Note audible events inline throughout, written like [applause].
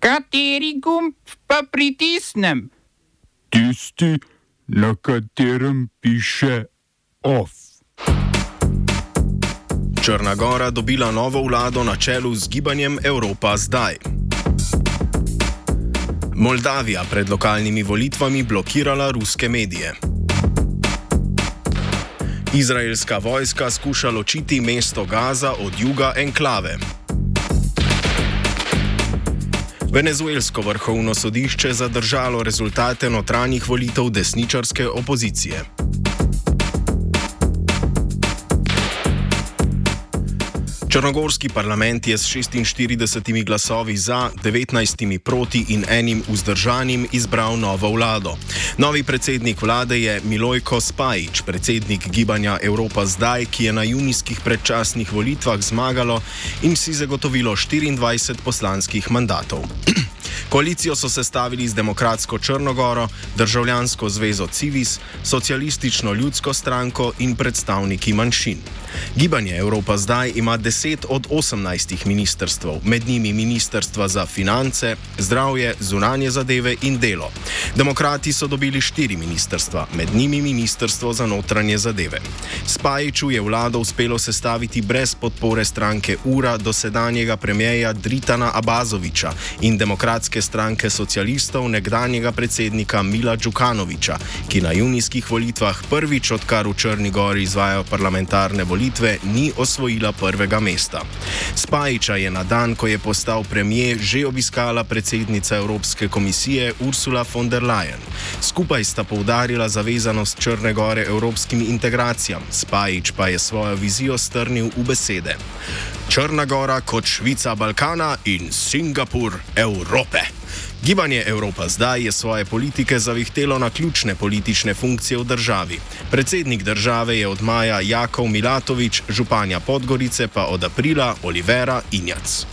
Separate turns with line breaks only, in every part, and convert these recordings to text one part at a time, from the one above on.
Kateri gumb pa pritisnem?
Tisti, na katerem piše OF.
Črna Gora dobila novo vlado na čelu z gibanjem Evropa zdaj. Moldavija pred lokalnimi volitvami blokirala ruske medije. Izraelska vojska skuša ločiti mesto Gaza od juga enklave. Venezuelsko vrhovno sodišče zadržalo rezultate notranjih volitev desničarske opozicije. Črnogorski parlament je s 46 glasovi za, 19 proti in enim vzdržanim izbral novo vlado. Novi predsednik vlade je Milojko Spajič, predsednik gibanja Evropa zdaj, ki je na junijskih predčasnih volitvah zmagalo in si zagotovilo 24 poslanskih mandatov. [clears throat] Koalicijo so sestavili z Demokratsko Črnogoro, Državljansko zvezo Civis, Socialistično ljudsko stranko in predstavniki manjšin. Gibanje Evropa zdaj ima 10 od 18 ministrstv, med njimi ministrstva za finance, zdravje, zunanje zadeve in delo. Demokrati so dobili 4 ministrstva, med njimi ministrstvo za notranje zadeve. Spajiču je vlado uspelo sestaviti brez podpore stranke URA dosedanjega premijeja Dritana Abazoviča in demokratske stranke socialistov nekdanjega predsednika Mila Djukanoviča, ki na junijskih volitvah prvič odkar v Črni Gori izvajo parlamentarne volitve, ni osvojila prvega mesta. Spajiča je na dan, ko je postal premijer, že obiskala predsednica Evropske komisije Ursula von der Leyen. Skupaj sta poudarila zavezanost Črne Gore evropskim integracijam, Spajič pa je svojo vizijo strnil v besede. Črna Gora kot Švica Balkana in Singapur Evrope. Gibanje Evropa zdaj je svoje politike zavihtelo na ključne politične funkcije v državi. Predsednik države je od maja Jakov Milatovič, županja Podgorice pa od aprila Olivera Injac.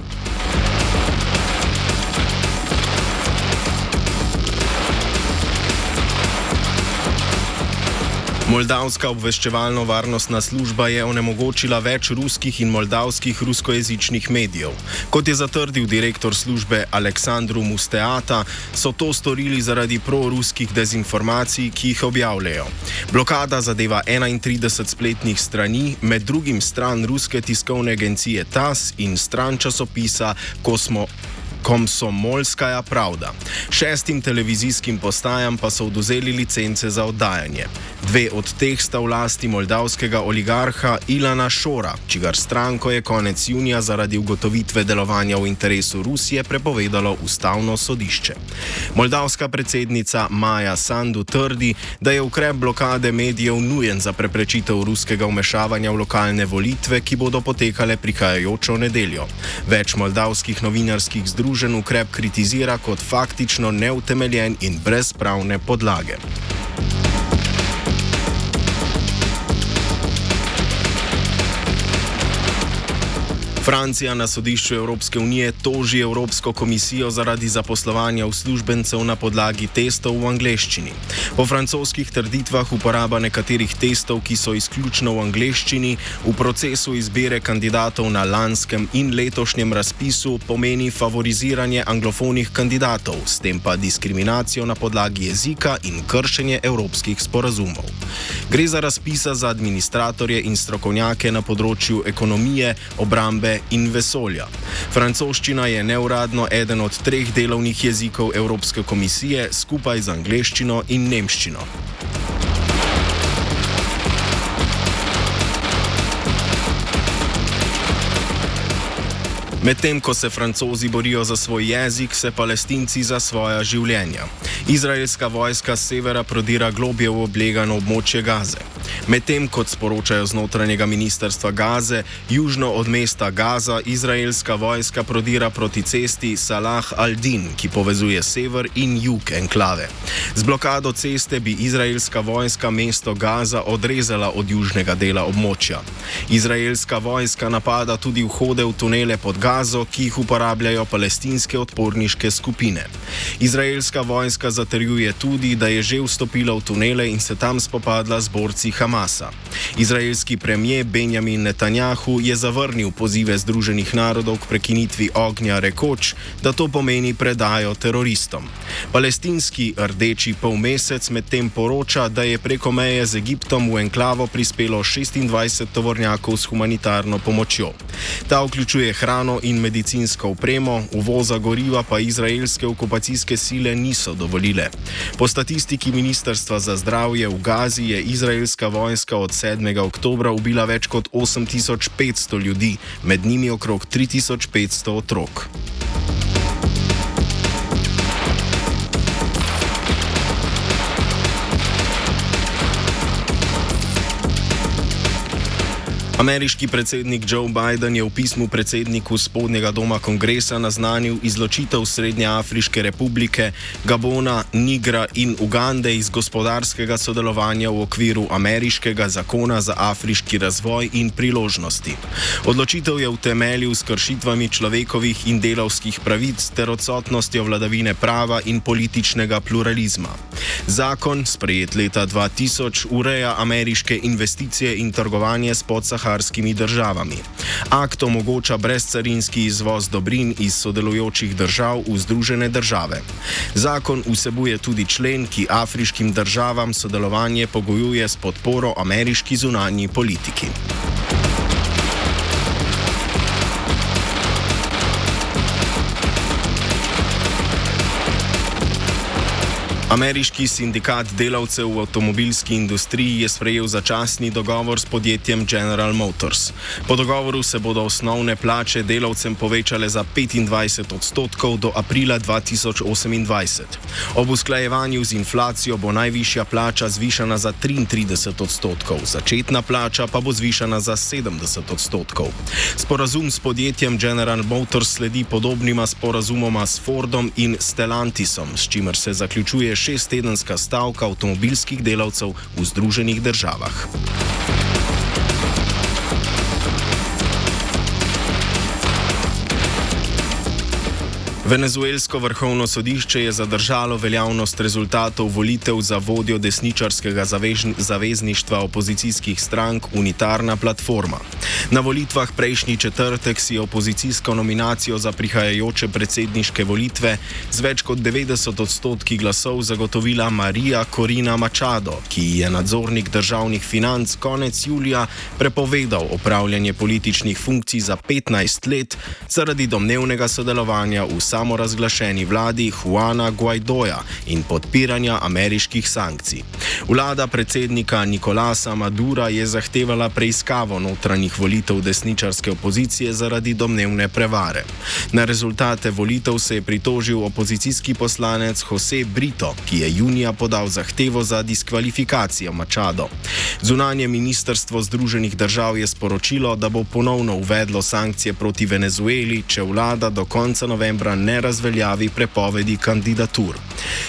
Moldavska obveščevalno-varnostna služba je onemogočila več ruskih in moldavskih ruskojezičnih medijev. Kot je zatrdil direktor službe Aleksandru Musteata, so to storili zaradi proruskih dezinformacij, ki jih objavljajo. Blokada zadeva 31 spletnih strani, med drugim stran ruske tiskovne agencije TAS in stran časopisa Kosmo. Komsomolskaja pravda. Šestim televizijskim postajam pa so oduzeli licence za oddajanje. Dve od teh sta v lasti moldavskega oligarha Ilana Šora, čigar stranko je konec junija zaradi ugotovitve delovanja v interesu Rusije prepovedalo ustavno sodišče. Moldavska predsednica Maja Sandu trdi, da je ukrep blokade medijev nujen za preprečitev ruskega vmešavanja v lokalne volitve, ki bodo potekale prihajajočo nedeljo. Več moldavskih novinarskih združenj združen ukrep kritizira kot faktično neutemeljen in brez pravne podlage. Francija na sodišču Evropske unije toži Evropsko komisijo zaradi zaposlovanja uslužbencev na podlagi testov v angleščini. Po francoskih trditvah uporaba nekaterih testov, ki so izključno v angleščini, v procesu izbire kandidatov na lanskem in letošnjem razpisu pomeni favoriziranje anglofonih kandidatov, s tem pa diskriminacijo na podlagi jezika in kršenje evropskih sporazumov. Gre za razpisa za administratorje in strokovnjake na področju ekonomije, obrambe, in vesolja. Francoščina je neuradno eden od treh delovnih jezikov Evropske komisije skupaj z angleščino in nemščino. Medtem ko se francozi borijo za svoj jezik, se palestinci za svoja življenja. Izraelska vojska z severa prodira globje v oblegano območje Gaze. Medtem kot sporočajo z notranjega ministrstva Gaze, južno od mesta Gaza, izraelska vojska prodira proti cesti Salah al-Din, ki povezuje sever in jug enklave. Z blokado ceste bi izraelska vojska mesto Gaza odrezala od južnega dela območja. Izraelska vojska napada tudi vhode v tunele pod Gaza. Gazo, ki jih uporabljajo palestinske odporniške skupine. Izraelska vojska zatrjuje tudi, da je že vstopila v tunele in se tam spopadla z borci Hamasa. Izraelski premijer Benjamin Netanjahu je zavrnil pozive Združenih narodov k prekinitvi ognja, rekoč, da to pomeni predajo teroristom. Palestinski rdeči polmesec medtem poroča, da je preko meje z Egiptom v enklavo prispelo 26 tovornjakov s humanitarno pomočjo. Ta vključuje hrano in medicinsko opremo, uvoza goriva pa izraelske okupacijske sile niso dovolile. Po statistiki Ministrstva za zdravje v Gazi je izraelska vojska od 7. oktobra ubila več kot 8500 ljudi, med njimi okrog 3500 otrok. Ameriški predsednik Joe Biden je v pismu predsedniku spodnjega doma kongresa naznanil izločitev Srednje Afriške republike, Gabona, Nigra in Ugande iz gospodarskega sodelovanja v okviru ameriškega zakona za afriški razvoj in priložnosti. Odločitev je utemeljil s kršitvami človekovih in delovskih pravic ter odsotnostjo vladavine prava in političnega pluralizma. Zakon, sprejet leta 2000, ureja ameriške investicije in trgovanje s podsaharskimi saharskimi državami. Akt omogoča brezcarinski izvoz dobrin iz sodelujočih držav v Združene države. Zakon vsebuje tudi člen, ki afriškim državam sodelovanje pogojuje s podporo ameriški zunanji politiki. Ameriški sindikat delavcev v avtomobilski industriji je sprejel začasni dogovor s podjetjem General Motors. Po dogovoru se bodo osnovne plače delavcem povečale za 25 odstotkov do aprila 2028. Ob usklajevanju z inflacijo bo najvišja plača zvišana za 33 odstotkov, začetna plača pa bo zvišana za 70 odstotkov. Sporazum s podjetjem General Motors sledi podobnima sporazumoma s Fordom in Stellantisom, s čimer se zaključuje šestedenska stavka avtomobilskih delavcev v Združenih državah. Venezuelsko vrhovno sodišče je zadržalo veljavnost rezultatov volitev za vodjo desničarskega zavezništva opozicijskih strank Unitarna platforma. Na volitvah prejšnji četrtek si je opozicijsko nominacijo za prihajajoče predsedniške volitve z več kot 90 odstotki glasov zagotovila Marija Corina Machado, ki je nadzornik državnih financ konec julija prepovedal opravljanje političnih funkcij za 15 let zaradi domnevnega sodelovanja v samem samorazglašeni vladi Juana Guaidoja in podpiranja ameriških sankcij. Vlada predsednika Nikolasa Madura je zahtevala preiskavo notranjih volitev desničarske opozicije zaradi domnevne prevare. Na rezultate volitev se je pritožil opozicijski poslanec Jose Brito, ki je junija podal zahtevo za diskvalifikacijo Mačado. Zunanje ministrstvo Združenih držav je sporočilo, da bo ponovno uvedlo sankcije proti Venezueli, če vlada do konca novembra ne ne razveljavi prepovedi kandidatur.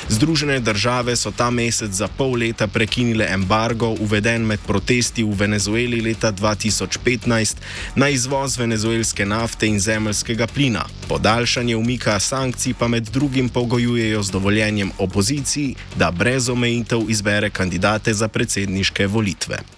Združene države so ta mesec za pol leta prekinile embargo, uveden med protesti v Venezueli leta 2015 na izvoz venezuelske nafte in zemljskega plina. Podaljšanje umika sankcij pa med drugim pogojujejo z dovoljenjem opoziciji, da brez omejitev izbere kandidate za predsedniške volitve.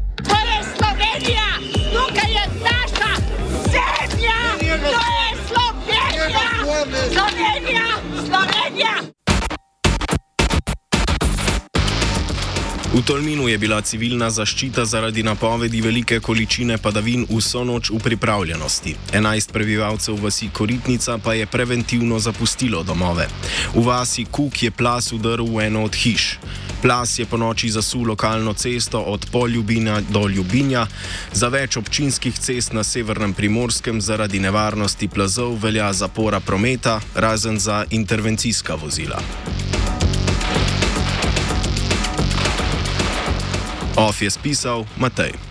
Yeah!
V Tolminu je bila civilna zaščita zaradi napovedi velike količine padavin vso noč v pripravljenosti. 11 prebivalcev vasi Koritnica pa je preventivno zapustilo domove. V vasi Kuk je plas udaril v eno od hiš. Plas je po noči zasul lokalno cesto od Poljubina do Ljubinja. Za več občinskih cest na severnem primorskem zaradi nevarnosti plazov velja zapora prometa, razen za intervencijska vozila. Office pisał Matej.